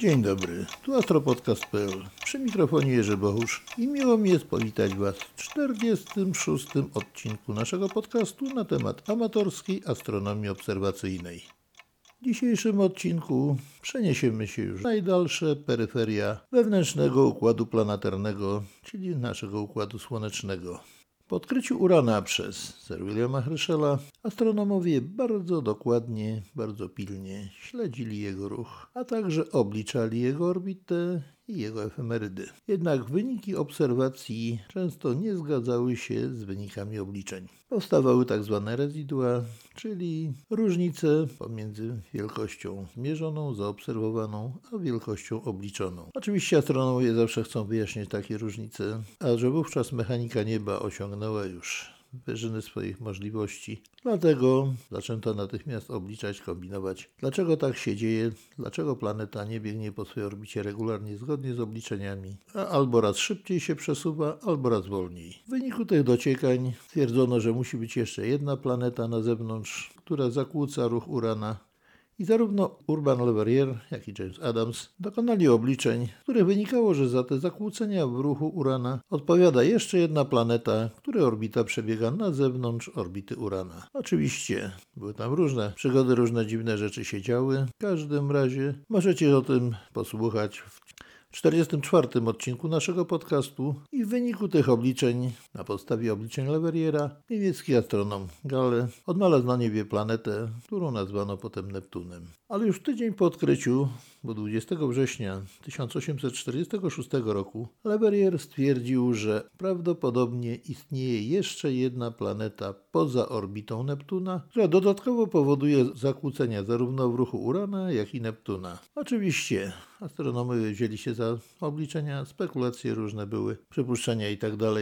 Dzień dobry, tu astropodcast.pl. Przy mikrofonie Jerzy Bohusz i miło mi jest powitać Was w 46. odcinku naszego podcastu na temat amatorskiej astronomii obserwacyjnej. W dzisiejszym odcinku przeniesiemy się już w najdalsze peryferia wewnętrznego układu planetarnego, czyli naszego układu słonecznego. Po odkryciu Urana przez Sir Williama Herschela astronomowie bardzo dokładnie, bardzo pilnie śledzili jego ruch, a także obliczali jego orbitę i jego efemerydy. Jednak wyniki obserwacji często nie zgadzały się z wynikami obliczeń. Powstawały tak zwane rezydua, czyli różnice pomiędzy wielkością zmierzoną, zaobserwowaną, a wielkością obliczoną. Oczywiście astronomowie zawsze chcą wyjaśnić takie różnice, a że wówczas mechanika nieba osiągnęła już wyżyny swoich możliwości. Dlatego zaczęto natychmiast obliczać, kombinować, dlaczego tak się dzieje, dlaczego planeta nie biegnie po swojej orbicie regularnie zgodnie z obliczeniami, a albo raz szybciej się przesuwa, albo raz wolniej. W wyniku tych dociekań stwierdzono, że musi być jeszcze jedna planeta na zewnątrz, która zakłóca ruch Urana i zarówno Urban Le Verrier, jak i James Adams dokonali obliczeń, z których wynikało, że za te zakłócenia w ruchu Urana odpowiada jeszcze jedna planeta, której orbita przebiega na zewnątrz orbity Urana. Oczywiście były tam różne przygody, różne dziwne rzeczy się działy. W każdym razie możecie o tym posłuchać w 44 odcinku naszego podcastu i w wyniku tych obliczeń, na podstawie obliczeń Leveriera, niemiecki astronom Gale odnalazł na niebie planetę, którą nazwano potem Neptunem. Ale już tydzień po odkryciu, bo 20 września 1846 roku, Leverrier stwierdził, że prawdopodobnie istnieje jeszcze jedna planeta poza orbitą Neptuna, która dodatkowo powoduje zakłócenia zarówno w ruchu Urana, jak i Neptuna. Oczywiście astronomowie wzięli się za obliczenia, spekulacje różne były, przypuszczenia itd.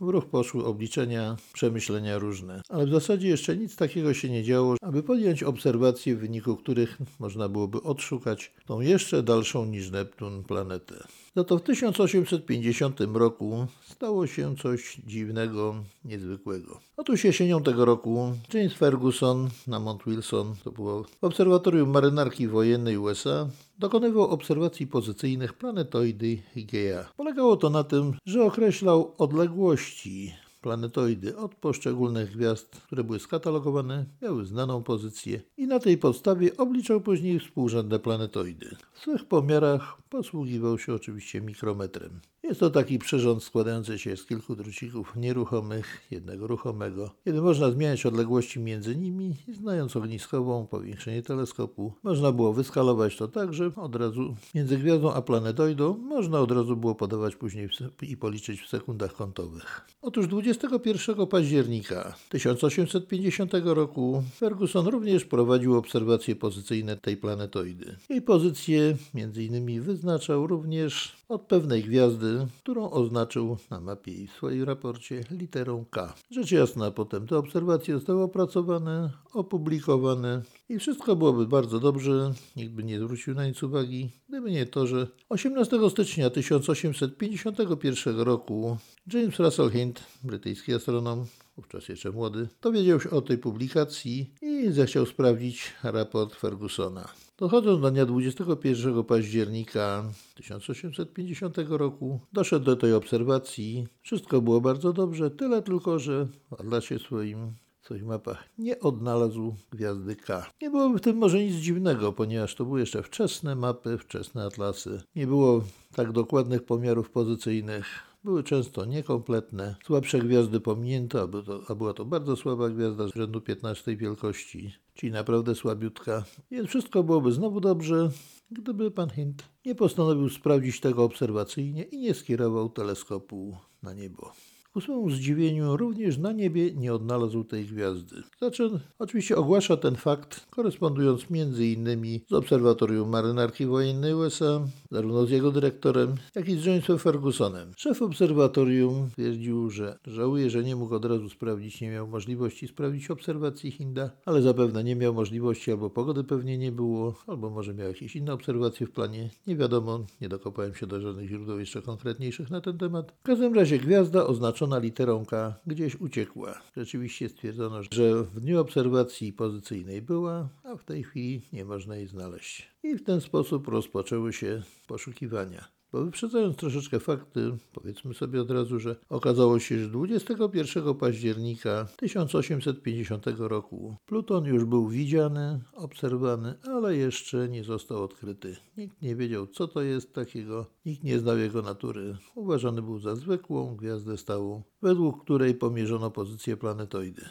W ruch poszły obliczenia, przemyślenia różne. Ale w zasadzie jeszcze nic takiego się nie działo, aby podjąć obserwacje, w wyniku których można byłoby odszukać tą jeszcze dalszą niż Neptun planetę. Za to w 1850 roku stało się coś dziwnego, niezwykłego. Otóż jesienią tego roku James Ferguson na Mount Wilson, to było w obserwatorium marynarki wojennej USA, dokonywał obserwacji pozycyjnych planetoidy Higea. Polegało to na tym, że określał odległości planetoidy od poszczególnych gwiazd, które były skatalogowane, miały znaną pozycję i na tej podstawie obliczał później współrzędne planetoidy. W swych pomiarach posługiwał się oczywiście mikrometrem. Jest to taki przyrząd składający się z kilku drucików nieruchomych, jednego ruchomego, kiedy można zmieniać odległości między nimi znając ogniskową, powiększenie teleskopu, można było wyskalować to tak, że od razu między gwiazdą a planetoidą można od razu było podawać później i policzyć w sekundach kątowych. Otóż 21 października 1850 roku Ferguson również prowadził obserwacje pozycyjne tej planetoidy. Jej pozycję między innymi wyznaczał również od pewnej gwiazdy, którą oznaczył na mapie i w swoim raporcie literą K. Rzecz jasna, potem te obserwacje zostały opracowane, opublikowane i wszystko byłoby bardzo dobrze, nikt by nie zwrócił na nic uwagi, gdyby nie to, że 18 stycznia 1851 roku James Russell Hind, brytyjski astronom, wówczas jeszcze młody, dowiedział się o tej publikacji i zechciał sprawdzić raport Fergusona. Dochodząc do dnia 21 października 1850 roku, doszedł do tej obserwacji. Wszystko było bardzo dobrze, tyle tylko, że w atlasie swoim swoich mapach nie odnalazł gwiazdy K. Nie byłoby w tym może nic dziwnego, ponieważ to były jeszcze wczesne mapy, wczesne atlasy. Nie było tak dokładnych pomiarów pozycyjnych były często niekompletne, słabsze gwiazdy pominięto, a, to, a była to bardzo słaba gwiazda z rzędu 15 wielkości, czyli naprawdę słabiutka. Więc wszystko byłoby znowu dobrze, gdyby pan Hint nie postanowił sprawdzić tego obserwacyjnie i nie skierował teleskopu na niebo. Ku swemu zdziwieniu również na niebie nie odnalazł tej gwiazdy. Znaczy, oczywiście ogłasza ten fakt, korespondując między innymi z Obserwatorium Marynarki Wojennej USA, zarówno z jego dyrektorem, jak i z Jamesem Fergusonem. Szef obserwatorium twierdził, że żałuje, że nie mógł od razu sprawdzić, nie miał możliwości sprawdzić obserwacji Hinda, ale zapewne nie miał możliwości, albo pogody pewnie nie było, albo może miał jakieś inne obserwacje w planie. Nie wiadomo, nie dokopałem się do żadnych źródeł jeszcze konkretniejszych na ten temat. W każdym razie gwiazda oznaczona zaznaczona literą K gdzieś uciekła. Rzeczywiście stwierdzono, że w dniu obserwacji pozycyjnej była, a w tej chwili nie można jej znaleźć. I w ten sposób rozpoczęły się poszukiwania. Bo wyprzedzając troszeczkę fakty, powiedzmy sobie od razu, że okazało się, że 21 października 1850 roku Pluton już był widziany, obserwowany, ale jeszcze nie został odkryty. Nikt nie wiedział, co to jest takiego, nikt nie znał jego natury. Uważany był za zwykłą gwiazdę stałą, według której pomierzono pozycję planetoidy.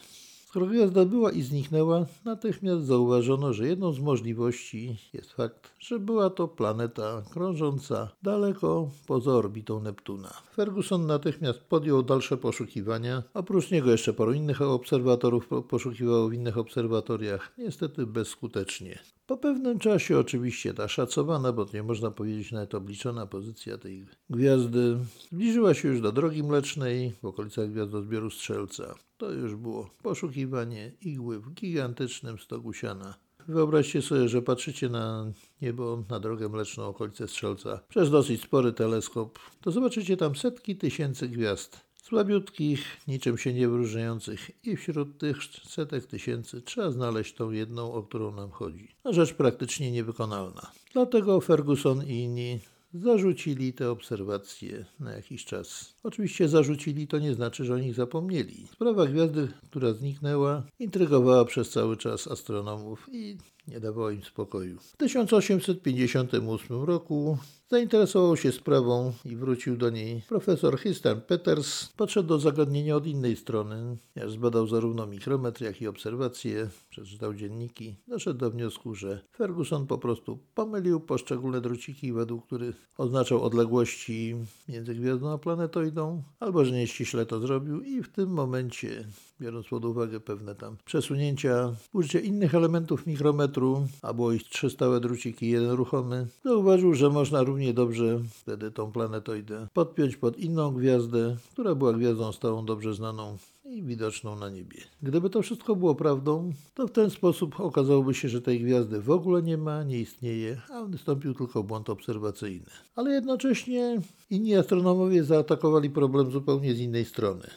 Skoro gwiazda była i zniknęła, natychmiast zauważono, że jedną z możliwości jest fakt, że była to planeta krążąca daleko poza orbitą Neptuna. Ferguson natychmiast podjął dalsze poszukiwania. Oprócz niego jeszcze paru innych obserwatorów poszukiwało w innych obserwatoriach, niestety bezskutecznie. Po pewnym czasie oczywiście ta szacowana, bo nie można powiedzieć nawet obliczona pozycja tej gwiazdy zbliżyła się już do drogi mlecznej w okolicach gwiazdozbioru Strzelca. To już było poszukiwanie igły w gigantycznym stogu siana. Wyobraźcie sobie, że patrzycie na niebo, na drogę mleczną, okolice Strzelca, przez dosyć spory teleskop, to zobaczycie tam setki tysięcy gwiazd. Słabiutkich, niczym się nie wyróżniających i wśród tych setek tysięcy trzeba znaleźć tą jedną, o którą nam chodzi. No, rzecz praktycznie niewykonalna. Dlatego Ferguson i inni zarzucili te obserwacje na jakiś czas. Oczywiście zarzucili to nie znaczy, że o nich zapomnieli. Sprawa gwiazdy, która zniknęła, intrygowała przez cały czas astronomów i nie dawało im spokoju. W 1858 roku zainteresował się sprawą i wrócił do niej profesor Histan Peters. Podszedł do zagadnienia od innej strony, ponieważ zbadał zarówno mikrometr, jak i obserwacje, przeczytał dzienniki. Doszedł do wniosku, że Ferguson po prostu pomylił poszczególne druciki, według których oznaczał odległości między gwiazdą a planetoidą, albo że nieściśle to zrobił i w tym momencie biorąc pod uwagę pewne tam przesunięcia, użycie innych elementów mikrometru, a było ich trzy stałe druciki, jeden ruchomy, zauważył, że można równie dobrze wtedy tą planetoidę podpiąć pod inną gwiazdę, która była gwiazdą stałą dobrze znaną i widoczną na niebie. Gdyby to wszystko było prawdą, to w ten sposób okazałoby się, że tej gwiazdy w ogóle nie ma, nie istnieje, a wystąpił tylko błąd obserwacyjny. Ale jednocześnie inni astronomowie zaatakowali problem zupełnie z innej strony.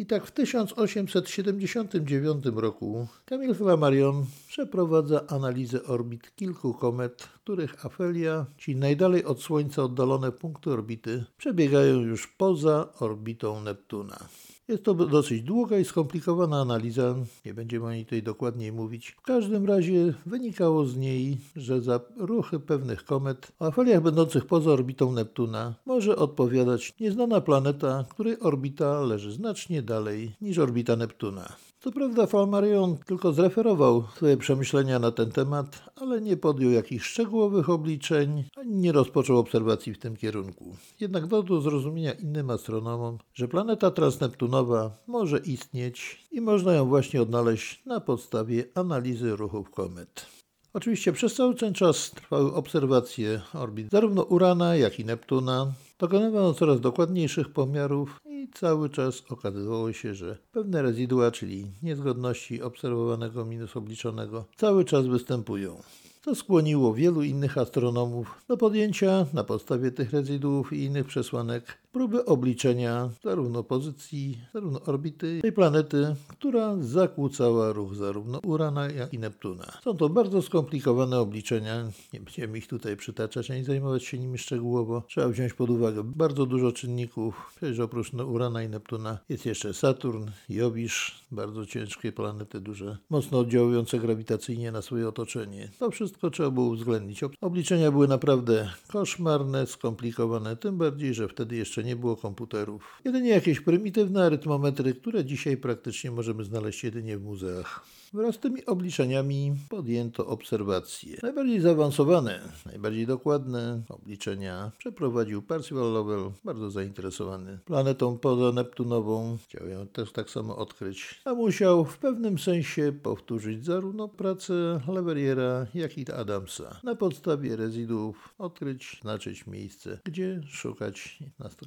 I tak w 1879 roku Camille Flammarion przeprowadza analizę orbit kilku komet, których afelia, czyli najdalej od Słońca oddalone punkty orbity, przebiegają już poza orbitą Neptuna. Jest to dosyć długa i skomplikowana analiza, nie będziemy o niej tutaj dokładniej mówić. W każdym razie wynikało z niej, że za ruchy pewnych komet o afeliach będących poza orbitą Neptuna może odpowiadać nieznana planeta, której orbita leży znacznie dalej niż orbita Neptuna. Co prawda Flammarion tylko zreferował swoje przemyślenia na ten temat, ale nie podjął jakichś szczegółowych obliczeń, ani nie rozpoczął obserwacji w tym kierunku. Jednak dał do zrozumienia innym astronomom, że planeta transneptunowa może istnieć i można ją właśnie odnaleźć na podstawie analizy ruchów komet. Oczywiście przez cały ten czas trwały obserwacje orbit zarówno Urana, jak i Neptuna. Dokonywano coraz dokładniejszych pomiarów i cały czas okazywało się, że pewne rezydua, czyli niezgodności obserwowanego minus obliczonego, cały czas występują. To skłoniło wielu innych astronomów do podjęcia na podstawie tych rezyduów i innych przesłanek próby obliczenia zarówno pozycji, zarówno orbity tej planety, która zakłócała ruch zarówno Urana, jak i Neptuna. Są to bardzo skomplikowane obliczenia, nie będziemy ich tutaj przytaczać ani zajmować się nimi szczegółowo. Trzeba wziąć pod uwagę bardzo dużo czynników, przecież oprócz Urana i Neptuna jest jeszcze Saturn, Jowisz, bardzo ciężkie planety, duże, mocno oddziałujące grawitacyjnie na swoje otoczenie. To wszystko trzeba było uwzględnić. Obliczenia były naprawdę koszmarne, skomplikowane, tym bardziej, że wtedy jeszcze nie było komputerów. Jedynie jakieś prymitywne arytmometry, które dzisiaj praktycznie możemy znaleźć jedynie w muzeach. Wraz z tymi obliczeniami podjęto obserwacje. Najbardziej zaawansowane, najbardziej dokładne obliczenia przeprowadził Percival Lowell, bardzo zainteresowany planetą pozaneptunową. Chciał ją też tak samo odkryć, a musiał w pewnym sensie powtórzyć zarówno pracę Leveriera, jak i Adamsa. Na podstawie rezyduów odkryć, znaczyć miejsce, gdzie szukać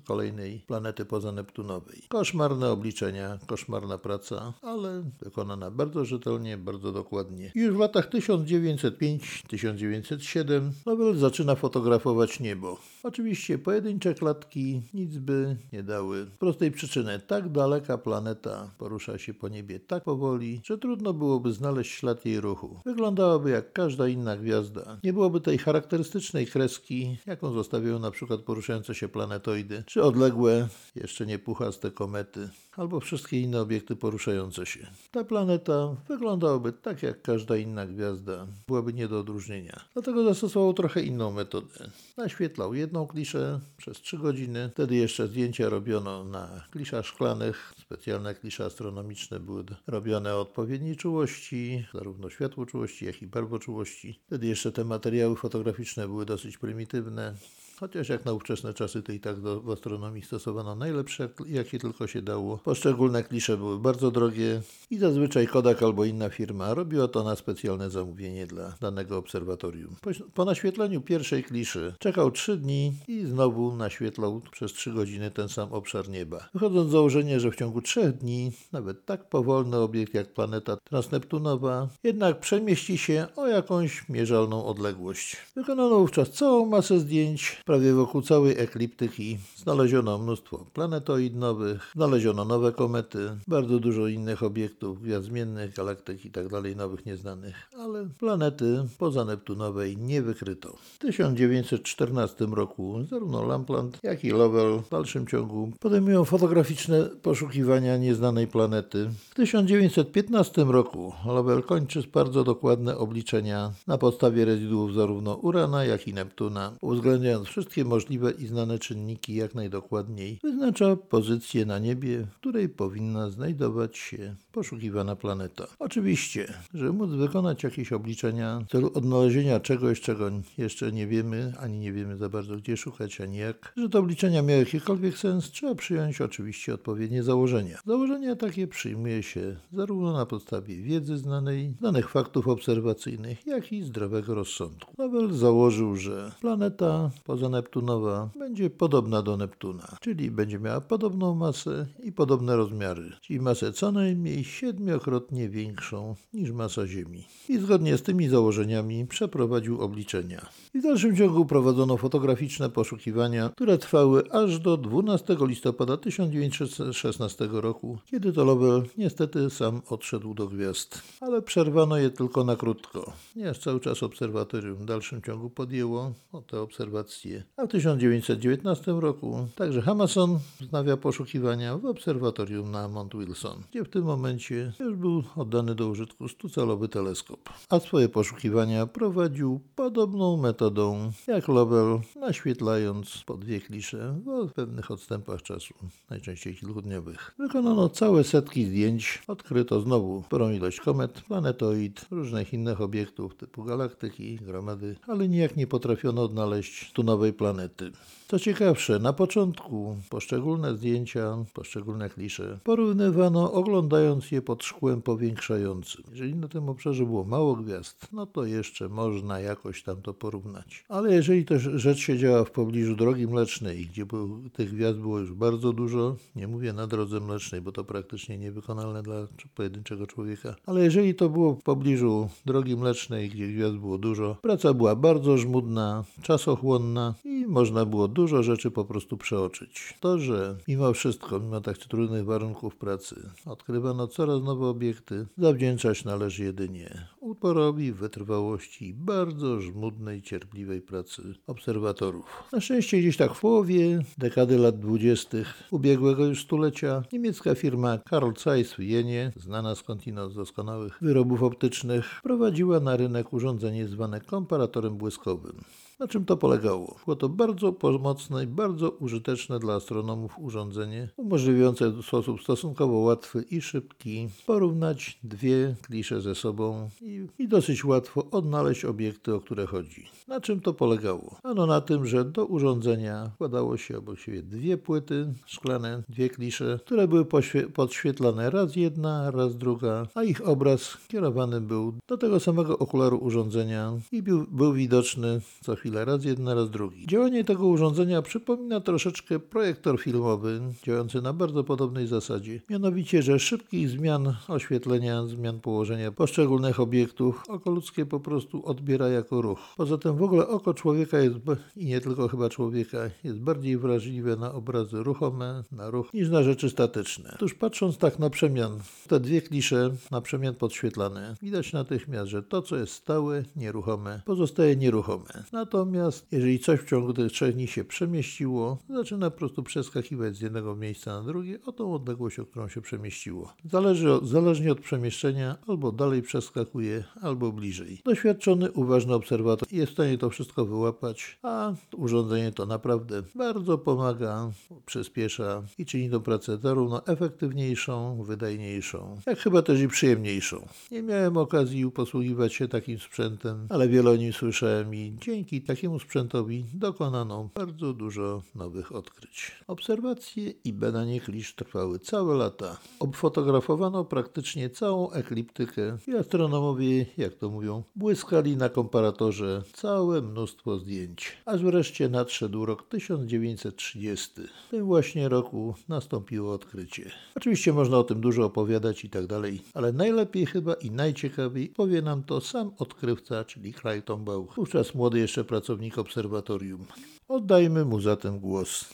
kolejnej planety pozaneptunowej. Koszmarne obliczenia, koszmarna praca, ale wykonana bardzo rzetelnie rzetelnie, bardzo dokładnie. Już w latach 1905-1907 Nobel zaczyna fotografować niebo. Oczywiście pojedyncze klatki nic by nie dały. Z prostej przyczyny tak daleka planeta porusza się po niebie tak powoli, że trudno byłoby znaleźć ślad jej ruchu. Wyglądałaby jak każda inna gwiazda. Nie byłoby tej charakterystycznej kreski, jaką zostawiają na przykład poruszające się planetoidy, czy odległe, jeszcze nie puchaste komety, albo wszystkie inne obiekty poruszające się. Ta planeta wyglądałaby tak jak każda inna gwiazda, byłaby nie do odróżnienia. Dlatego zastosował trochę inną metodę. Naświetlał jedną kliszę przez 3 godziny, wtedy jeszcze zdjęcia robiono na kliszach szklanych, specjalne klisze astronomiczne były robione o odpowiedniej czułości, zarówno światłoczułości, jak i barwoczułości. Wtedy jeszcze te materiały fotograficzne były dosyć prymitywne. Chociaż jak na ówczesne czasy to i tak do, w astronomii stosowano najlepsze, jakie tylko się dało. Poszczególne klisze były bardzo drogie i zazwyczaj Kodak albo inna firma robiła to na specjalne zamówienie dla danego obserwatorium. Po, po naświetleniu pierwszej kliszy czekał 3 dni i znowu naświetlał przez 3 godziny ten sam obszar nieba. Wychodząc z założenia, że w ciągu 3 dni nawet tak powolny obiekt jak planeta transneptunowa jednak przemieści się o jakąś mierzalną odległość. Wykonano wówczas całą masę zdjęć prawie wokół całej ekliptyki. Znaleziono mnóstwo planetoid nowych, znaleziono nowe komety, bardzo dużo innych obiektów, gwiazd zmiennych, galaktyk i tak dalej, nowych nieznanych, ale planety poza Neptunowej nie wykryto. W 1914 roku zarówno Lampland, jak i Lovell w dalszym ciągu podejmują fotograficzne poszukiwania nieznanej planety. W 1915 roku Lovell kończy bardzo dokładne obliczenia na podstawie rezyduów zarówno Urana, jak i Neptuna, uwzględniając wszystkie możliwe i znane czynniki jak najdokładniej, wyznacza pozycję na niebie, w której powinna znajdować się poszukiwana planeta. Oczywiście, żeby móc wykonać jakieś obliczenia w celu odnalezienia czegoś, czego jeszcze nie wiemy, ani nie wiemy za bardzo gdzie szukać, ani jak, że te obliczenia miały jakikolwiek sens, trzeba przyjąć oczywiście odpowiednie założenia. Założenia takie przyjmuje się zarówno na podstawie wiedzy znanej, danych faktów obserwacyjnych, jak i zdrowego rozsądku. Nobel założył, że planeta poza Neptunowa będzie podobna do Neptuna, czyli będzie miała podobną masę i podobne rozmiary, czyli masę co najmniej siedmiokrotnie większą niż masa Ziemi. I zgodnie z tymi założeniami przeprowadził obliczenia. I w dalszym ciągu prowadzono fotograficzne poszukiwania, które trwały aż do 12 listopada 1916 roku, kiedy to Lovell niestety sam odszedł do gwiazd. Ale przerwano je tylko na krótko, ponieważ cały czas obserwatorium w dalszym ciągu podjęło o te obserwacje. A w 1919 roku także Hamason wznawia poszukiwania w obserwatorium na Mount Wilson, gdzie w tym momencie już był oddany do użytku stucalowy teleskop. A swoje poszukiwania prowadził podobną metodą jak Lovell, naświetlając po dwie klisze w pewnych odstępach czasu, najczęściej kilkudniowych. Wykonano całe setki zdjęć, odkryto znowu sporą ilość komet, planetoid, różnych innych obiektów typu galaktyki, gromady, ale nijak nie potrafiono odnaleźć tu nowej planety. Co ciekawsze, na początku poszczególne zdjęcia, poszczególne klisze porównywano oglądając je pod szkłem powiększającym. Jeżeli na tym obszarze było mało gwiazd, no to jeszcze można jakoś tam to porównać. Ale jeżeli też rzecz się działa w pobliżu drogi mlecznej, gdzie był, tych gwiazd było już bardzo dużo, nie mówię na drodze mlecznej, bo to praktycznie niewykonalne dla pojedynczego człowieka, ale jeżeli to było w pobliżu drogi mlecznej, gdzie gwiazd było dużo, praca była bardzo żmudna, czasochłonna i można było dużo rzeczy po prostu przeoczyć. To, że mimo wszystko, mimo tak trudnych warunków pracy, odkrywano coraz nowe obiekty, zawdzięczać należy jedynie uporowi, wytrwałości i bardzo żmudnej, cierpliwej pracy obserwatorów. Na szczęście gdzieś tak w połowie dekady lat dwudziestych ubiegłego już stulecia niemiecka firma Carl Zeiss w Jenie, znana skądinąd z doskonałych wyrobów optycznych, prowadziła na rynek urządzenie zwane komparatorem błyskowym. Na czym to polegało? Było to bardzo pomocne i bardzo użyteczne dla astronomów urządzenie, umożliwiające w sposób stosunkowo łatwy i szybki porównać dwie klisze ze sobą i, i dosyć łatwo odnaleźć obiekty, o które chodzi. Na czym to polegało? Ano na tym, że do urządzenia wkładało się obok siebie dwie płyty szklane, dwie klisze, które były podświetlane raz jedna, raz druga, a ich obraz kierowany był do tego samego okularu urządzenia i był, był widoczny co chwilę chwilę raz jeden, raz drugi. Działanie tego urządzenia przypomina troszeczkę projektor filmowy, działający na bardzo podobnej zasadzie. Mianowicie, że szybkich zmian oświetlenia, zmian położenia poszczególnych obiektów oko ludzkie po prostu odbiera jako ruch. Poza tym w ogóle oko człowieka jest, i nie tylko chyba człowieka, jest bardziej wrażliwe na obrazy ruchome, na ruch, niż na rzeczy statyczne. Otóż patrząc tak na przemian, te dwie klisze na przemian podświetlane, widać natychmiast, że to, co jest stałe, nieruchome, pozostaje nieruchome. Natomiast jeżeli coś w ciągu tych trzech dni się przemieściło, zaczyna po prostu przeskakiwać z jednego miejsca na drugie o tą odległość, o którą się przemieściło. Zależy od, zależnie od przemieszczenia, albo dalej przeskakuje, albo bliżej. Doświadczony, uważny obserwator jest w stanie to wszystko wyłapać, a urządzenie to naprawdę bardzo pomaga, przyspiesza i czyni tą pracę zarówno efektywniejszą, wydajniejszą, jak chyba też i przyjemniejszą. Nie miałem okazji posługiwać się takim sprzętem, ale wiele o nim słyszałem i dzięki takiemu sprzętowi dokonano bardzo dużo nowych odkryć. Obserwacje i badanie klisz trwały całe lata. Obfotografowano praktycznie całą ekliptykę i astronomowie, jak to mówią, błyskali na komparatorze całe mnóstwo zdjęć. Aż wreszcie nadszedł rok 1930. W tym właśnie roku nastąpiło odkrycie. Oczywiście można o tym dużo opowiadać i tak dalej, ale najlepiej chyba i najciekawiej powie nam to sam odkrywca, czyli Clayton Bauch, wówczas młody jeszcze pracownik obserwatorium. Oddajmy mu zatem głos.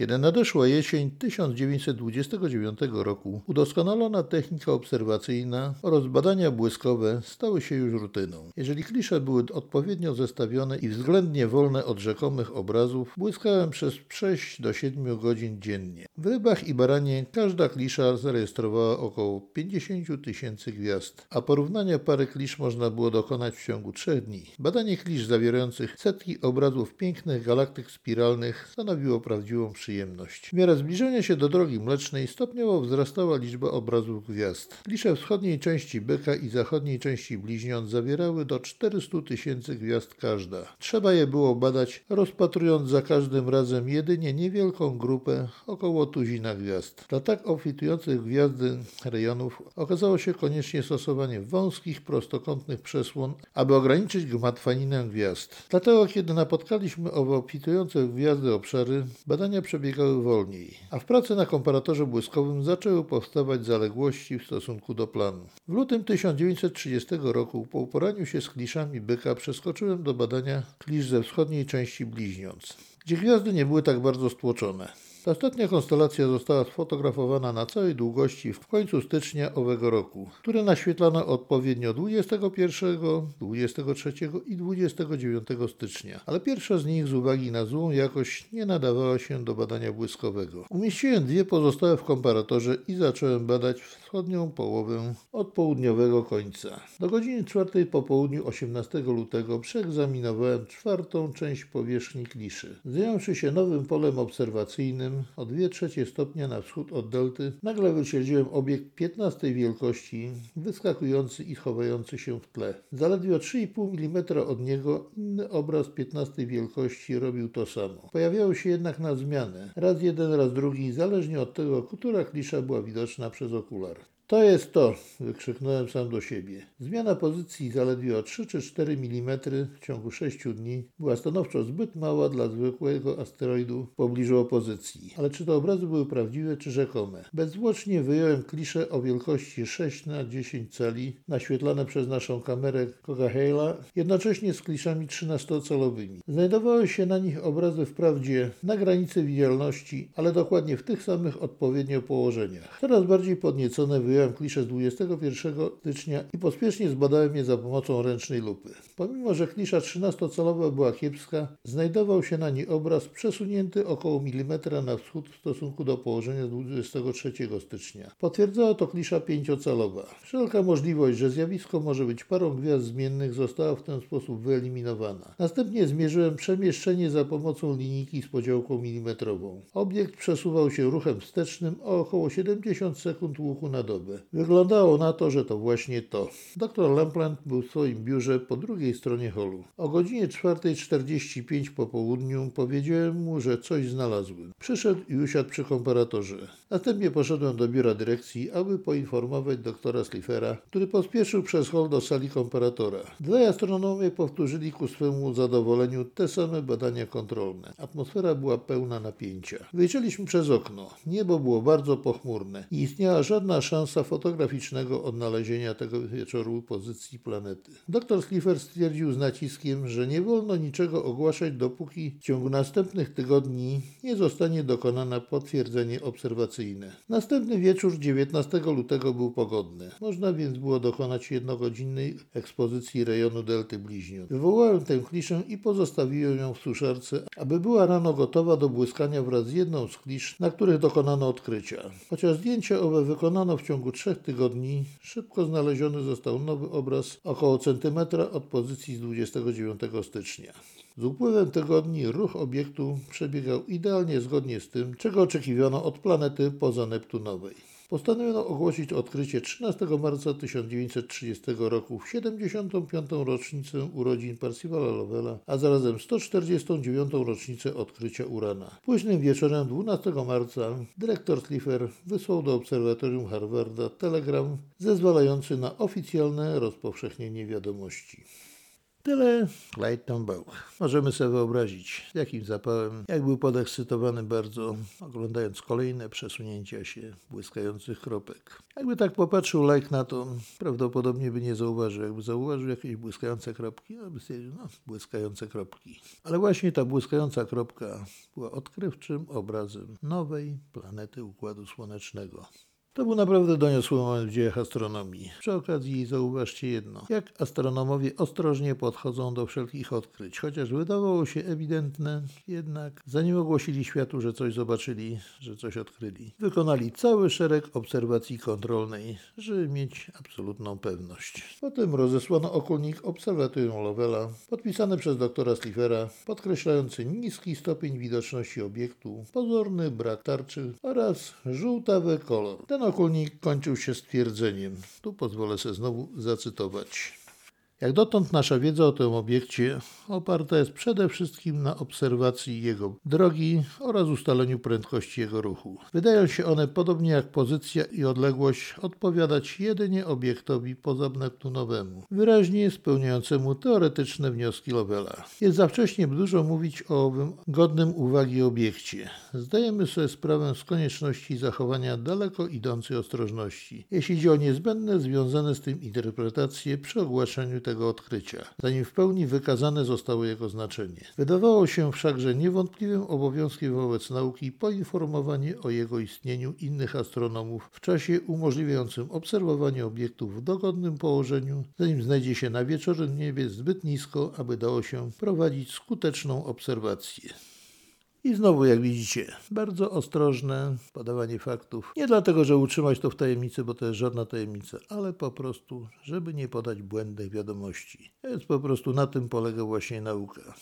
Kiedy nadeszła jesień 1929 roku, udoskonalona technika obserwacyjna oraz badania błyskowe stały się już rutyną. Jeżeli klisze były odpowiednio zestawione i względnie wolne od rzekomych obrazów, błyskałem przez 6 do 7 godzin dziennie. W rybach i baranie każda klisza zarejestrowała około 50 tysięcy gwiazd, a porównania pary klisz można było dokonać w ciągu 3 dni. Badanie klisz zawierających setki obrazów pięknych galaktyk spiralnych stanowiło prawdziwą przyjemność przyjemność. W miarę zbliżenia się do drogi mlecznej stopniowo wzrastała liczba obrazów gwiazd. Klisze wschodniej części Byka i zachodniej części Bliźniąt zawierały do 400 tysięcy gwiazd każda. Trzeba je było badać, rozpatrując za każdym razem jedynie niewielką grupę, około tuzina gwiazd. Dla tak obfitujących gwiazdy rejonów okazało się konieczne stosowanie wąskich, prostokątnych przesłon, aby ograniczyć gmatwaninę gwiazd. Dlatego, kiedy napotkaliśmy owe obfitujące w gwiazdy obszary, badania przebiegały wolniej, a w pracy na komparatorze błyskowym zaczęły powstawać zaległości w stosunku do planu. W lutym 1930 roku po uporaniu się z kliszami byka przeskoczyłem do badania klisz ze wschodniej części bliźniąc, gdzie gwiazdy nie były tak bardzo stłoczone. Ta ostatnia konstelacja została sfotografowana na całej długości w końcu stycznia owego roku, które naświetlano odpowiednio 21, 23 i 29 stycznia, ale pierwsza z nich z uwagi na złą jakość nie nadawała się do badania błyskowego. Umieściłem dwie pozostałe w komparatorze i zacząłem badać wschodnią połowę od południowego końca. Do godziny 4 po południu 18 lutego przeegzaminowałem czwartą część powierzchni kliszy. Zająwszy się nowym polem obserwacyjnym, o 2 trzecie stopnia na wschód od delty, nagle wyśledziłem obiekt 15 wielkości, wyskakujący i chowający się w tle. Zaledwie o 3,5 mm od niego inny obraz 15 wielkości robił to samo. Pojawiały się jednak na zmianę. Raz jeden, raz drugi, zależnie od tego, która klisza była widoczna przez okular. To jest to, wykrzyknąłem sam do siebie. Zmiana pozycji zaledwie o 3 czy 4 mm w ciągu 6 dni była stanowczo zbyt mała dla zwykłego asteroidu w pobliżu opozycji. Ale czy te obrazy były prawdziwe czy rzekome? Bezzwłocznie wyjąłem klisze o wielkości 6 na 10 cali, naświetlane przez naszą kamerę Coca-Cola, jednocześnie z kliszami 13-calowymi. Znajdowały się na nich obrazy wprawdzie na granicy widzialności, ale dokładnie w tych samych odpowiednio położeniach. Coraz bardziej podniecone wyjąłem Wyjąłem kliszę z 21 stycznia i pospiesznie zbadałem je za pomocą ręcznej lupy. Pomimo, że klisza 13-calowa była kiepska, znajdował się na niej obraz przesunięty około milimetra na wschód w stosunku do położenia z 23 stycznia. Potwierdzała to klisza 5-calowa. Wszelka możliwość, że zjawisko może być parą gwiazd zmiennych została w ten sposób wyeliminowana. Następnie zmierzyłem przemieszczenie za pomocą linijki z podziałką milimetrową. Obiekt przesuwał się ruchem wstecznym o około 70 sekund łuku na dobę. Głowę. Wyglądało na to, że to właśnie to. Doktor Lampland był w swoim biurze po drugiej stronie holu. O godzinie 4.45 po południu powiedziałem mu, że coś znalazłem. Przyszedł i usiadł przy komparatorze. Następnie poszedłem do biura dyrekcji, aby poinformować doktora Sliffera, który pospieszył przez hol do sali komparatora. Dwaj astronomie powtórzyli ku swemu zadowoleniu te same badania kontrolne. Atmosfera była pełna napięcia. Wyjrzeliśmy przez okno. Niebo było bardzo pochmurne. Nie istniała żadna szansa fotograficznego odnalezienia tego wieczoru pozycji planety. Doktor Slipher stwierdził z naciskiem, że nie wolno niczego ogłaszać, dopóki w ciągu następnych tygodni nie zostanie dokonane potwierdzenie Następny wieczór 19 lutego był pogodny. Można więc było dokonać jednogodzinnej ekspozycji rejonu Delty Bliźniąt. Wywołałem tę kliszę i pozostawiłem ją w suszarce, aby była rano gotowa do błyskania wraz z jedną z klisz, na których dokonano odkrycia. Chociaż zdjęcia owe wykonano w ciągu trzech tygodni, szybko znaleziony został nowy obraz około centymetra od pozycji z 29 stycznia. Z upływem tygodni ruch obiektu przebiegał idealnie zgodnie z tym, czego oczekiwano od planety pozaneptunowej. Postanowiono ogłosić odkrycie 13 marca 1930 roku w 75. rocznicę urodzin Percivala Lovella, a zarazem 149. rocznicę odkrycia urana. Późnym wieczorem 12 marca dyrektor Slipher wysłał do obserwatorium Harvarda telegram zezwalający na oficjalne rozpowszechnienie wiadomości. Tyle był. Możemy sobie wyobrazić, jakim zapałem, jak był podekscytowany bardzo, oglądając kolejne przesunięcia się błyskających kropek. Jakby tak popatrzył Like na to, prawdopodobnie by nie zauważył. Jakby zauważył jakieś błyskające kropki, no by stwierdził, no, błyskające kropki. Ale właśnie ta błyskająca kropka była odkrywczym obrazem nowej planety Układu Słonecznego. To był naprawdę doniosły moment w dziejach astronomii. Przy okazji zauważcie jedno. Jak astronomowie ostrożnie podchodzą do wszelkich odkryć. Chociaż wydawało się ewidentne, jednak zanim ogłosili światu, że coś zobaczyli, że coś odkryli, wykonali cały szereg obserwacji kontrolnej, żeby mieć absolutną pewność. Potem rozesłano okulnik obserwatorium Lovella, podpisany przez doktora Sliffera, podkreślający niski stopień widoczności obiektu, pozorny brak tarczy oraz żółtawy kolor. Ten okulnik kończył się stwierdzeniem. Tu pozwolę sobie znowu zacytować. Jak dotąd nasza wiedza o tym obiekcie oparta jest przede wszystkim na obserwacji jego drogi oraz ustaleniu prędkości jego ruchu. Wydają się one, podobnie jak pozycja i odległość, odpowiadać jedynie obiektowi pozaneptunowemu, wyraźnie spełniającemu teoretyczne wnioski Lovella. Jest za wcześnie dużo mówić o owym godnym uwagi obiekcie. Zdajemy sobie sprawę z konieczności zachowania daleko idącej ostrożności, jeśli chodzi o niezbędne związane z tym interpretacje przy ogłaszaniu tego odkrycia, zanim w pełni wykazane zostało jego znaczenie. Wydawało się wszak, że niewątpliwym obowiązkiem wobec nauki poinformowanie o jego istnieniu innych astronomów w czasie umożliwiającym obserwowanie obiektów w dogodnym położeniu, zanim znajdzie się na wieczornym niebie zbyt nisko, aby dało się prowadzić skuteczną obserwację. I znowu, jak widzicie, bardzo ostrożne podawanie faktów. Nie dlatego, że utrzymać to w tajemnicy, bo to jest żadna tajemnica, ale po prostu, żeby nie podać błędnych wiadomości. Więc po prostu na tym polega właśnie nauka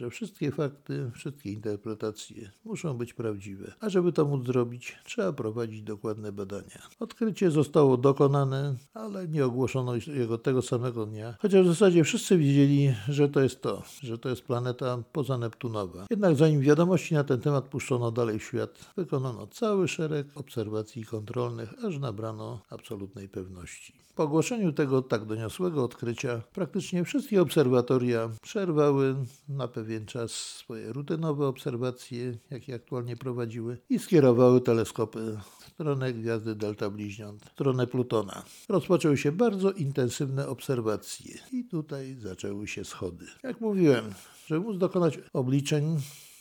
że wszystkie fakty, wszystkie interpretacje muszą być prawdziwe. A żeby to móc zrobić, trzeba prowadzić dokładne badania. Odkrycie zostało dokonane, ale nie ogłoszono jego tego samego dnia, chociaż w zasadzie wszyscy wiedzieli, że to jest to, że to jest planeta pozaneptunowa. Jednak zanim wiadomości na ten temat puszczono dalej w świat, wykonano cały szereg obserwacji kontrolnych, aż nabrano absolutnej pewności. Po ogłoszeniu tego tak doniosłego odkrycia, praktycznie wszystkie obserwatoria przerwały na pewien czas swoje rutynowe obserwacje, jakie aktualnie prowadziły, i skierowały teleskopy w stronę gwiazdy Delta Bliźniąt, w stronę Plutona. Rozpoczęły się bardzo intensywne obserwacje i tutaj zaczęły się schody. Jak mówiłem, żeby móc dokonać obliczeń,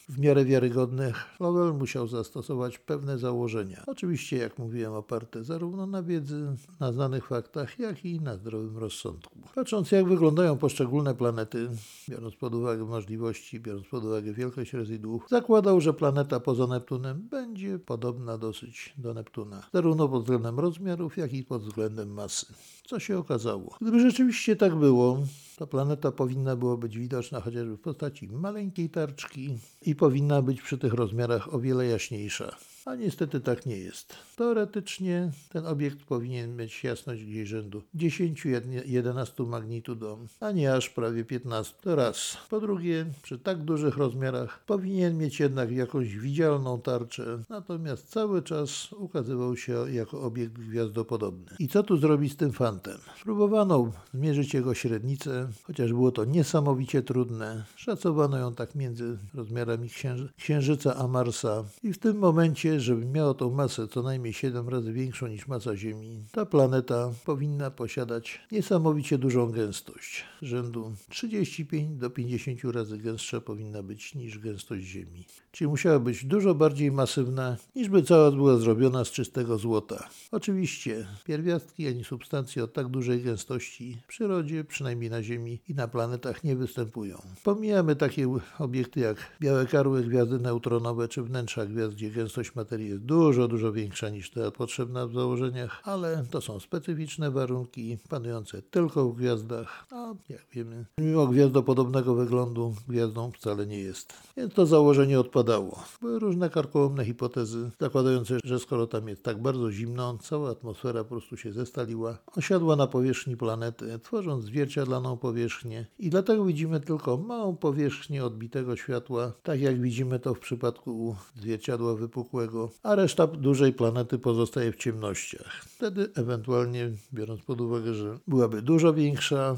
w miarę wiarygodnych, Lowell musiał zastosować pewne założenia. Oczywiście, jak mówiłem, oparte zarówno na wiedzy, na znanych faktach, jak i na zdrowym rozsądku. Patrząc, jak wyglądają poszczególne planety, biorąc pod uwagę możliwości, biorąc pod uwagę wielkość rezydłów, zakładał, że planeta poza Neptunem będzie podobna dosyć do Neptuna, zarówno pod względem rozmiarów, jak i pod względem masy. Co się okazało? Gdyby rzeczywiście tak było, ta planeta powinna była być widoczna chociażby w postaci maleńkiej tarczki i powinna być przy tych rozmiarach o wiele jaśniejsza. A niestety tak nie jest. Teoretycznie ten obiekt powinien mieć jasność gdzieś rzędu 10-11 magnitudom, a nie aż prawie 15. To raz. Po drugie, przy tak dużych rozmiarach powinien mieć jednak jakąś widzialną tarczę, natomiast cały czas ukazywał się jako obiekt gwiazdopodobny. I co tu zrobić z tym fantem? Próbowano zmierzyć jego średnicę, chociaż było to niesamowicie trudne. Szacowano ją tak między rozmiarami księży Księżyca a Marsa i w tym momencie, żeby miało tą masę co najmniej 7 razy większą niż masa Ziemi, ta planeta powinna posiadać niesamowicie dużą gęstość. Rzędu 35 do 50 razy gęstsza powinna być niż gęstość Ziemi. Czyli musiała być dużo bardziej masywna, niż by cała była zrobiona z czystego złota. Oczywiście pierwiastki ani substancje o tak dużej gęstości w przyrodzie, przynajmniej na Ziemi i na planetach nie występują. Pomijamy takie obiekty jak białe karły, gwiazdy neutronowe czy wnętrza gwiazd, gdzie gęstość materii jest dużo, dużo większa niż ta potrzebna w założeniach, ale to są specyficzne warunki panujące tylko w gwiazdach, a jak wiemy, mimo gwiazdopodobnego wyglądu gwiazdą wcale nie jest. Więc to założenie odpadało. Były różne karkołomne hipotezy zakładające, że skoro tam jest tak bardzo zimno, cała atmosfera po prostu się zestaliła, osiadła na powierzchni planety, tworząc zwierciadlaną powierzchnię i dlatego widzimy tylko małą powierzchnię odbitego światła, tak jak widzimy to w przypadku zwierciadła wypukłego, a reszta dużej planety pozostaje w ciemnościach. Wtedy ewentualnie, biorąc pod uwagę, że byłaby dużo większa,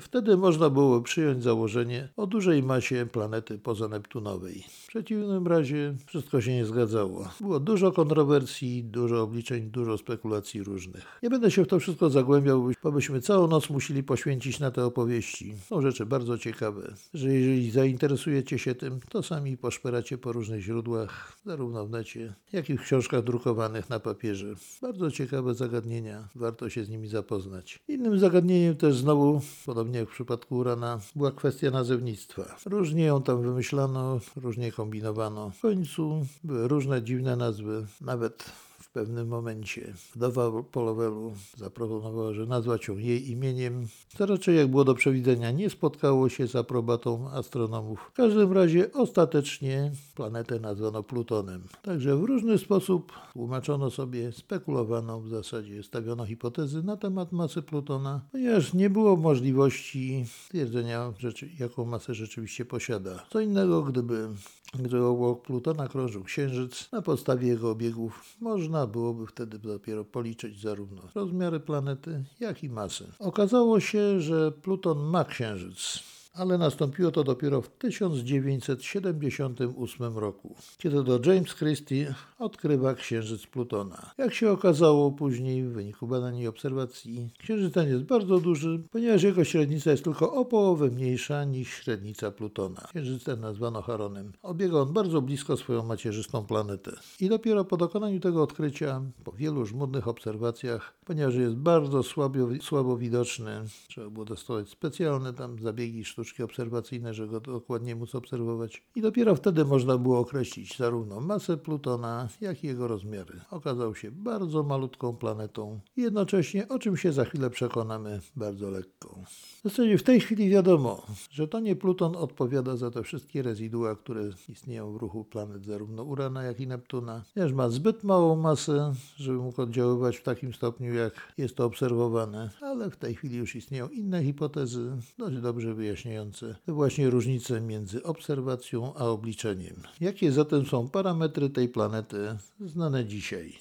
Wtedy można było przyjąć założenie o dużej masie planety pozaneptunowej. W przeciwnym razie wszystko się nie zgadzało. Było dużo kontrowersji, dużo obliczeń, dużo spekulacji różnych. Nie będę się w to wszystko zagłębiał, bo byśmy całą noc musieli poświęcić na te opowieści. Są rzeczy bardzo ciekawe, że jeżeli zainteresujecie się tym, to sami poszperacie po różnych źródłach, zarówno w necie, jak i w książkach drukowanych na papierze. Bardzo ciekawe zagadnienia, warto się z nimi zapoznać. Innym zagadnieniem też znowu, podobnie jak w przypadku Urana, była kwestia nazewnictwa. Różnie ją tam wymyślano, różnie kombinowano. W końcu były różne dziwne nazwy, nawet w pewnym momencie wdowa Polowelu zaproponowała, że nazwać ją jej imieniem, co raczej jak było do przewidzenia nie spotkało się z aprobatą astronomów. W każdym razie ostatecznie planetę nazwano Plutonem. Także w różny sposób tłumaczono sobie, spekulowano, w zasadzie stawiono hipotezy na temat masy Plutona, ponieważ nie było możliwości stwierdzenia, jaką masę rzeczywiście posiada. Co innego, gdyby gdy obok Plutona krążył Księżyc, na podstawie jego obiegów można byłoby wtedy dopiero policzyć zarówno rozmiary planety, jak i masę. Okazało się, że Pluton ma Księżyc ale nastąpiło to dopiero w 1978 roku, kiedy to James Christie odkrywa księżyc Plutona. Jak się okazało później w wyniku badań i obserwacji, księżyc ten jest bardzo duży, ponieważ jego średnica jest tylko o połowę mniejsza niż średnica Plutona. Księżyc ten nazwano Charonem. Obiega on bardzo blisko swoją macierzystą planetę. I dopiero po dokonaniu tego odkrycia, po wielu żmudnych obserwacjach, ponieważ jest bardzo słabo, słabo widoczny, trzeba było dostosować specjalne tam zabiegi sztuczne, sztuczki obserwacyjne, żeby go dokładnie móc obserwować. I dopiero wtedy można było określić zarówno masę Plutona, jak i jego rozmiary. Okazał się bardzo malutką planetą i jednocześnie, o czym się za chwilę przekonamy, bardzo lekką. W zasadzie w tej chwili wiadomo, że to nie Pluton odpowiada za te wszystkie rezydua, które istnieją w ruchu planet zarówno Urana, jak i Neptuna, ponieważ ma zbyt małą masę, żeby mógł oddziaływać w takim stopniu, jak jest to obserwowane, ale w tej chwili już istnieją inne hipotezy, dość dobrze właśnie różnice między obserwacją a obliczeniem. Jakie zatem są parametry tej planety znane dzisiaj?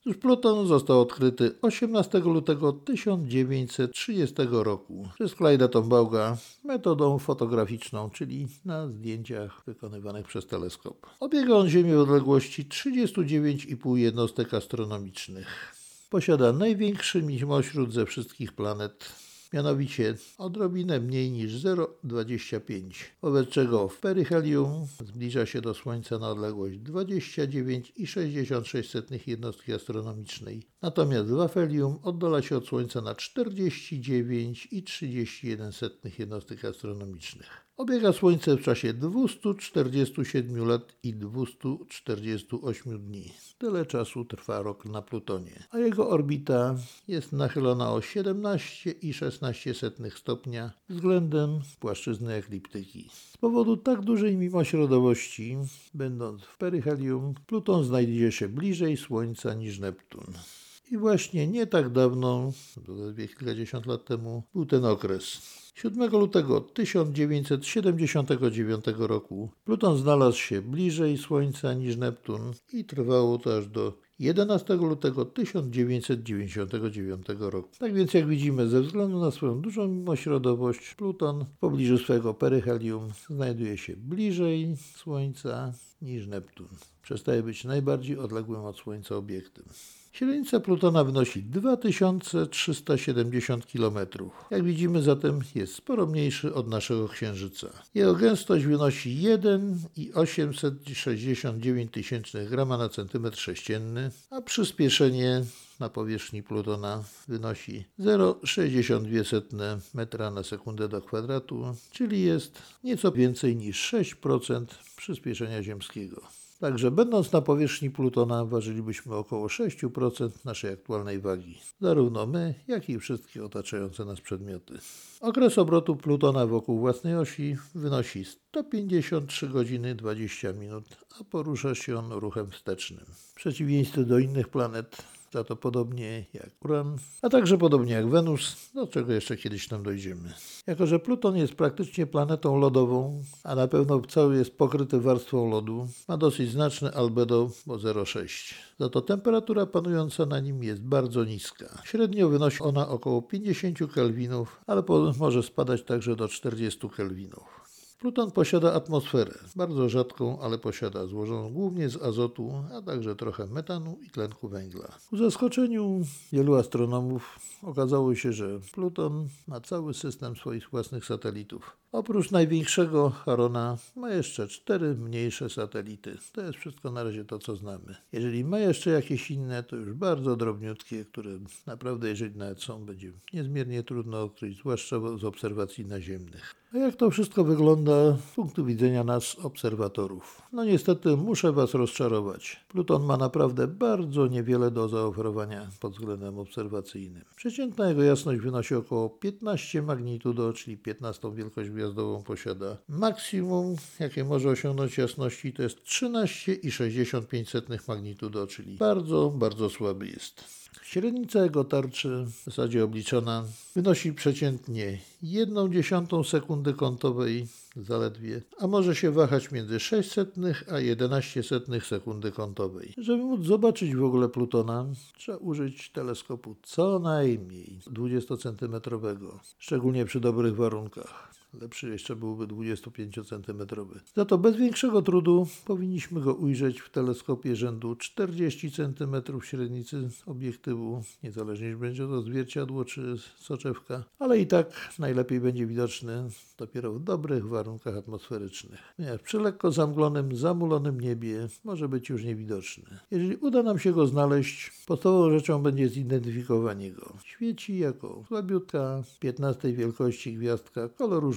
Otóż Pluton został odkryty 18 lutego 1930 roku przez Clyda Tombauga metodą fotograficzną, czyli na zdjęciach wykonywanych przez teleskop. Obiega on Ziemię w odległości 39,5 jednostek astronomicznych. Posiada największy mimośród ze wszystkich planet mianowicie odrobinę mniej niż 0,25, wobec czego w peryhelium zbliża się do Słońca na odległość 29,66 jednostki astronomicznej, natomiast w afelium oddala się od Słońca na 49,31 jednostek astronomicznych. Obiega Słońce w czasie 247 lat i 248 dni. Tyle czasu trwa rok na Plutonie, a jego orbita jest nachylona o 17,16 stopnia względem płaszczyzny ekliptyki. Z powodu tak dużej mimośrodowości, będąc w peryhelium, Pluton znajduje się bliżej Słońca niż Neptun. I właśnie nie tak dawno, zaledwie kilkadziesiąt lat temu, był ten okres. 7 lutego 1979 roku Pluton znalazł się bliżej Słońca niż Neptun i trwało to aż do 11 lutego 1999 roku. Tak więc, jak widzimy, ze względu na swoją dużą mimośrodowość, Pluton w pobliżu swojego peryhelium znajduje się bliżej Słońca niż Neptun. Przestaje być najbardziej odległym od Słońca obiektem. Średnica Plutona wynosi 2370 km. Jak widzimy zatem jest sporo mniejszy od naszego Księżyca. Jego gęstość wynosi 1,869 grama na centymetr sześcienny, a przyspieszenie na powierzchni Plutona wynosi 0,62 metra na sekundę do kwadratu, czyli jest nieco więcej niż 6% przyspieszenia ziemskiego. Także będąc na powierzchni Plutona ważylibyśmy około 6% naszej aktualnej wagi. Zarówno my, jak i wszystkie otaczające nas przedmioty. Okres obrotu Plutona wokół własnej osi wynosi 153 godziny 20 minut, a porusza się on ruchem wstecznym. W przeciwieństwie do innych planet, za to podobnie jak Uran, a także podobnie jak Wenus, do czego jeszcze kiedyś tam dojdziemy. Jako, że Pluton jest praktycznie planetą lodową, a na pewno cały jest pokryty warstwą lodu, ma dosyć znaczne albedo, bo 0,6. Za to temperatura panująca na nim jest bardzo niska. Średnio wynosi ona około 50 kelwinów, ale może spadać także do 40 kelwinów. Pluton posiada atmosferę, bardzo rzadką, ale posiada, złożoną głównie z azotu, a także trochę metanu i tlenku węgla. Ku zaskoczeniu wielu astronomów okazało się, że Pluton ma cały system swoich własnych satelitów. Oprócz największego Charona ma jeszcze cztery mniejsze satelity. To jest wszystko na razie to, co znamy. Jeżeli ma jeszcze jakieś inne, to już bardzo drobniutkie, które naprawdę, jeżeli nawet są, będzie niezmiernie trudno odkryć, zwłaszcza z obserwacji naziemnych. A jak to wszystko wygląda z punktu widzenia nas, obserwatorów? No niestety muszę Was rozczarować. Pluton ma naprawdę bardzo niewiele do zaoferowania pod względem obserwacyjnym. Przeciętna jego jasność wynosi około 15 magnitudo, czyli 15 wielkość gwiazdową posiada. Maksimum, jakie może osiągnąć jasności, to jest 13,65 magnitudo, czyli bardzo, bardzo słaby jest. Średnica jego tarczy, w zasadzie obliczona, wynosi przeciętnie 1 dziesiątą sekundy kątowej zaledwie, a może się wahać między 600 a 11 sekundy kątowej. Żeby móc zobaczyć w ogóle Plutona, trzeba użyć teleskopu co najmniej 20-centymetrowego, szczególnie przy dobrych warunkach. Lepszy jeszcze byłby 25 cm. Za to bez większego trudu powinniśmy go ujrzeć w teleskopie rzędu 40 cm średnicy obiektywu, niezależnie czy będzie to zwierciadło czy soczewka, ale i tak najlepiej będzie widoczny dopiero w dobrych warunkach atmosferycznych. Nie, przy lekko zamglonym, zamulonym niebie może być już niewidoczny. Jeżeli uda nam się go znaleźć, podstawową rzeczą będzie zidentyfikowanie go. Świeci jako słabiutka, 15 wielkości gwiazdka koloru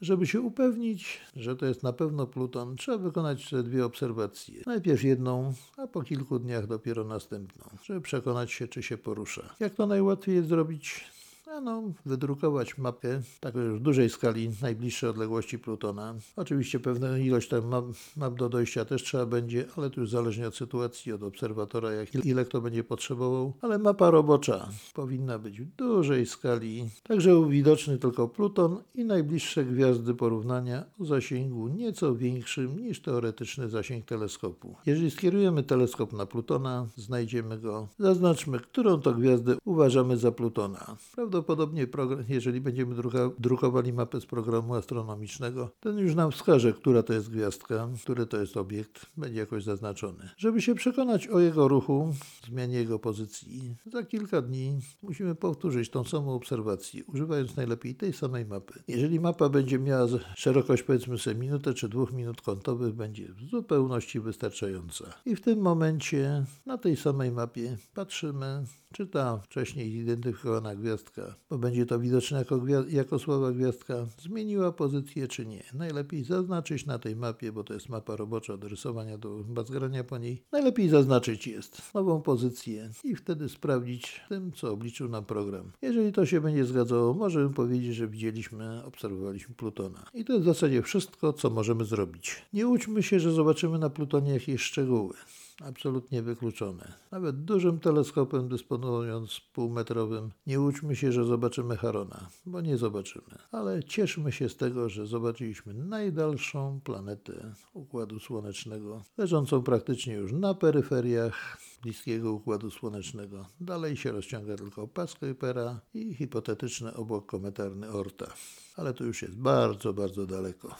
Żeby się upewnić, że to jest na pewno Pluton, trzeba wykonać jeszcze dwie obserwacje. Najpierw jedną, a po kilku dniach dopiero następną, żeby przekonać się, czy się porusza. Jak to najłatwiej jest zrobić? No, wydrukować mapę taką już w dużej skali najbliższej odległości Plutona. Oczywiście pewna ilość tam map, map, do dojścia też trzeba będzie, ale to już zależnie od sytuacji, od obserwatora, jak ile kto będzie potrzebował. Ale mapa robocza powinna być w dużej skali, tak żeby widoczny tylko Pluton i najbliższe gwiazdy porównania o zasięgu nieco większym niż teoretyczny zasięg teleskopu. Jeżeli skierujemy teleskop na Plutona, znajdziemy go. Zaznaczmy, którą to gwiazdę uważamy za Plutona. Prawdopodobnie Prawdopodobnie, jeżeli będziemy drukowali mapę z programu astronomicznego, ten już nam wskaże, która to jest gwiazdka, który to jest obiekt, będzie jakoś zaznaczony. Żeby się przekonać o jego ruchu, zmianie jego pozycji, za kilka dni musimy powtórzyć tą samą obserwację, używając najlepiej tej samej mapy. Jeżeli mapa będzie miała szerokość powiedzmy sobie minutę czy dwóch minut kątowych, będzie w zupełności wystarczająca. I w tym momencie na tej samej mapie patrzymy, czy ta wcześniej zidentyfikowana gwiazdka bo będzie to widoczne jako, jako słaba gwiazdka, zmieniła pozycję czy nie. Najlepiej zaznaczyć na tej mapie, bo to jest mapa robocza do rysowania, do bazgrania po niej. Najlepiej zaznaczyć jest nową pozycję i wtedy sprawdzić tym, co obliczył nam program. Jeżeli to się będzie zgadzało, możemy powiedzieć, że widzieliśmy, obserwowaliśmy Plutona. I to jest w zasadzie wszystko, co możemy zrobić. Nie łudźmy się, że zobaczymy na Plutonie jakieś szczegóły. Absolutnie wykluczone. Nawet dużym teleskopem dysponując półmetrowym, nie łudźmy się, że zobaczymy Harona, bo nie zobaczymy. Ale cieszmy się z tego, że zobaczyliśmy najdalszą planetę Układu Słonecznego, leżącą praktycznie już na peryferiach bliskiego Układu Słonecznego. Dalej się rozciąga tylko pas Kuipera i hipotetyczny obłok kometarny Orta. Ale to już jest bardzo, bardzo daleko.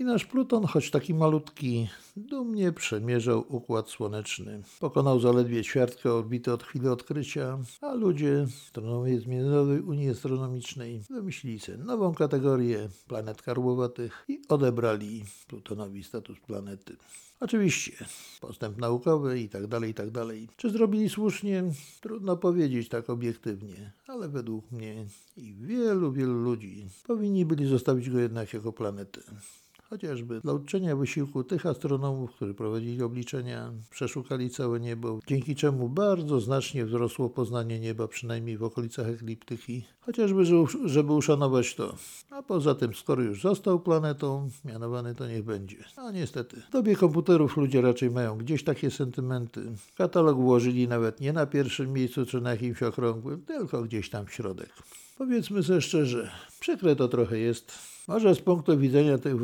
I nasz Pluton, choć taki malutki, dumnie przemierzał układ słoneczny. Pokonał zaledwie ćwiartkę orbity od chwili odkrycia, a ludzie astronomii z Międzynarodowej Unii Astronomicznej wymyślili sobie nową kategorię planet karłowatych i odebrali Plutonowi status planety. Oczywiście, postęp naukowy i tak dalej, i tak dalej. Czy zrobili słusznie? Trudno powiedzieć tak obiektywnie, ale według mnie i wielu, wielu ludzi powinni byli zostawić go jednak jako planetę chociażby dla uczczenia wysiłku tych astronomów, którzy prowadzili obliczenia, przeszukali całe niebo, dzięki czemu bardzo znacznie wzrosło poznanie nieba, przynajmniej w okolicach ekliptyki, chociażby żeby uszanować to. A poza tym, skoro już został planetą, mianowany to niech będzie. A niestety, w dobie komputerów ludzie raczej mają gdzieś takie sentymenty. Katalog włożyli nawet nie na pierwszym miejscu czy na jakimś okrągłym, tylko gdzieś tam w środek. Powiedzmy sobie szczerze, przykre to trochę jest, może z punktu widzenia tych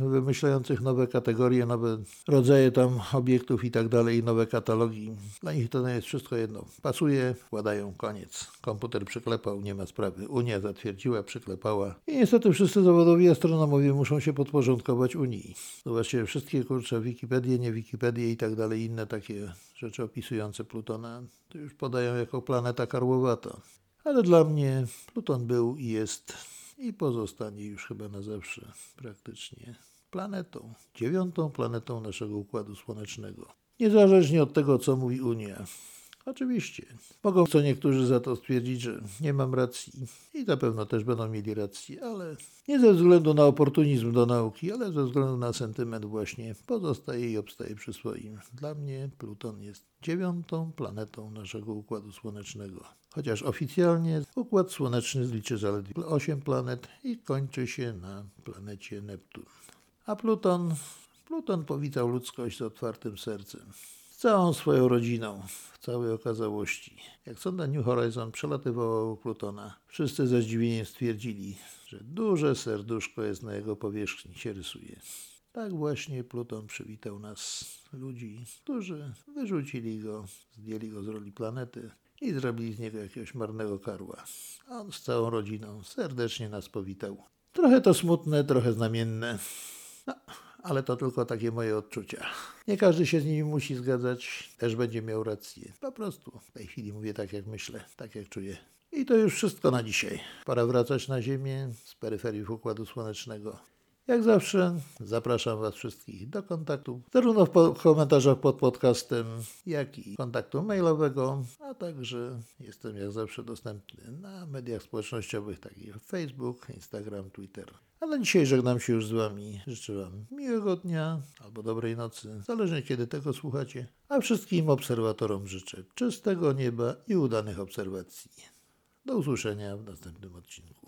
wymyślających nowe kategorie, nowe rodzaje tam obiektów i tak dalej, nowe katalogi, dla nich to jest wszystko jedno. Pasuje, wkładają, koniec. Komputer przyklepał, nie ma sprawy. Unia zatwierdziła, przyklepała. I niestety wszyscy zawodowi astronomowie muszą się podporządkować Unii. Zobaczcie, wszystkie kurcze Wikipedie, nie Wikipedie i tak dalej, inne takie rzeczy opisujące Plutona, to już podają jako planeta karłowata. Ale dla mnie Pluton był i jest i pozostanie już chyba na zawsze praktycznie planetą, dziewiątą planetą naszego Układu Słonecznego. Niezależnie od tego, co mówi Unia. Oczywiście, mogą co niektórzy za to stwierdzić, że nie mam racji i na pewno też będą mieli rację, ale nie ze względu na oportunizm do nauki, ale ze względu na sentyment właśnie pozostaje i obstaje przy swoim. Dla mnie Pluton jest dziewiątą planetą naszego Układu Słonecznego. Chociaż oficjalnie Układ Słoneczny liczy zaledwie 8 planet i kończy się na planecie Neptun. A Pluton, Pluton powitał ludzkość z otwartym sercem całą swoją rodziną, w całej okazałości. Jak sonda New Horizon przelatywała u Plutona, wszyscy ze zdziwieniem stwierdzili, że duże serduszko jest na jego powierzchni, się rysuje. Tak właśnie Pluton przywitał nas, ludzi, którzy wyrzucili go, zdjęli go z roli planety i zrobili z niego jakiegoś marnego karła. A on z całą rodziną serdecznie nas powitał. Trochę to smutne, trochę znamienne. No, ale to tylko takie moje odczucia. Nie każdy się z nimi musi zgadzać, też będzie miał rację. Po prostu w tej chwili mówię tak, jak myślę, tak jak czuję. I to już wszystko na dzisiaj. Pora wracać na Ziemię z peryferii Układu Słonecznego. Jak zawsze zapraszam Was wszystkich do kontaktu, zarówno w komentarzach pod podcastem, jak i kontaktu mailowego, a także jestem jak zawsze dostępny na mediach społecznościowych takich jak Facebook, Instagram, Twitter. A na dzisiaj żegnam się już z Wami. Życzę Wam miłego dnia albo dobrej nocy, zależnie kiedy tego słuchacie. A wszystkim obserwatorom życzę czystego nieba i udanych obserwacji. Do usłyszenia w następnym odcinku.